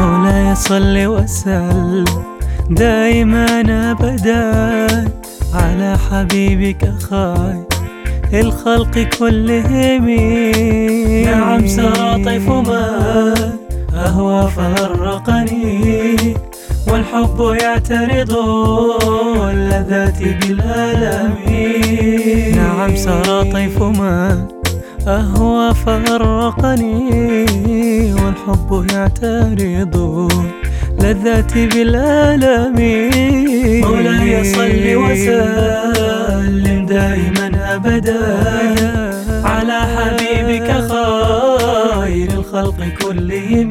مولاي صل وسلم دائما ابدا. على حبيبك خير الخلق كلهم. نعم سرى طيف ما أهوى فرقني. والحب يعترض اللذات بالآلام. نعم سرى طيف ما أهوى فرقني. الحب يعترض لذاتي بالألم مولاي صل وسلم دائما أبدا. على حبيبك خير الخلق كلهم.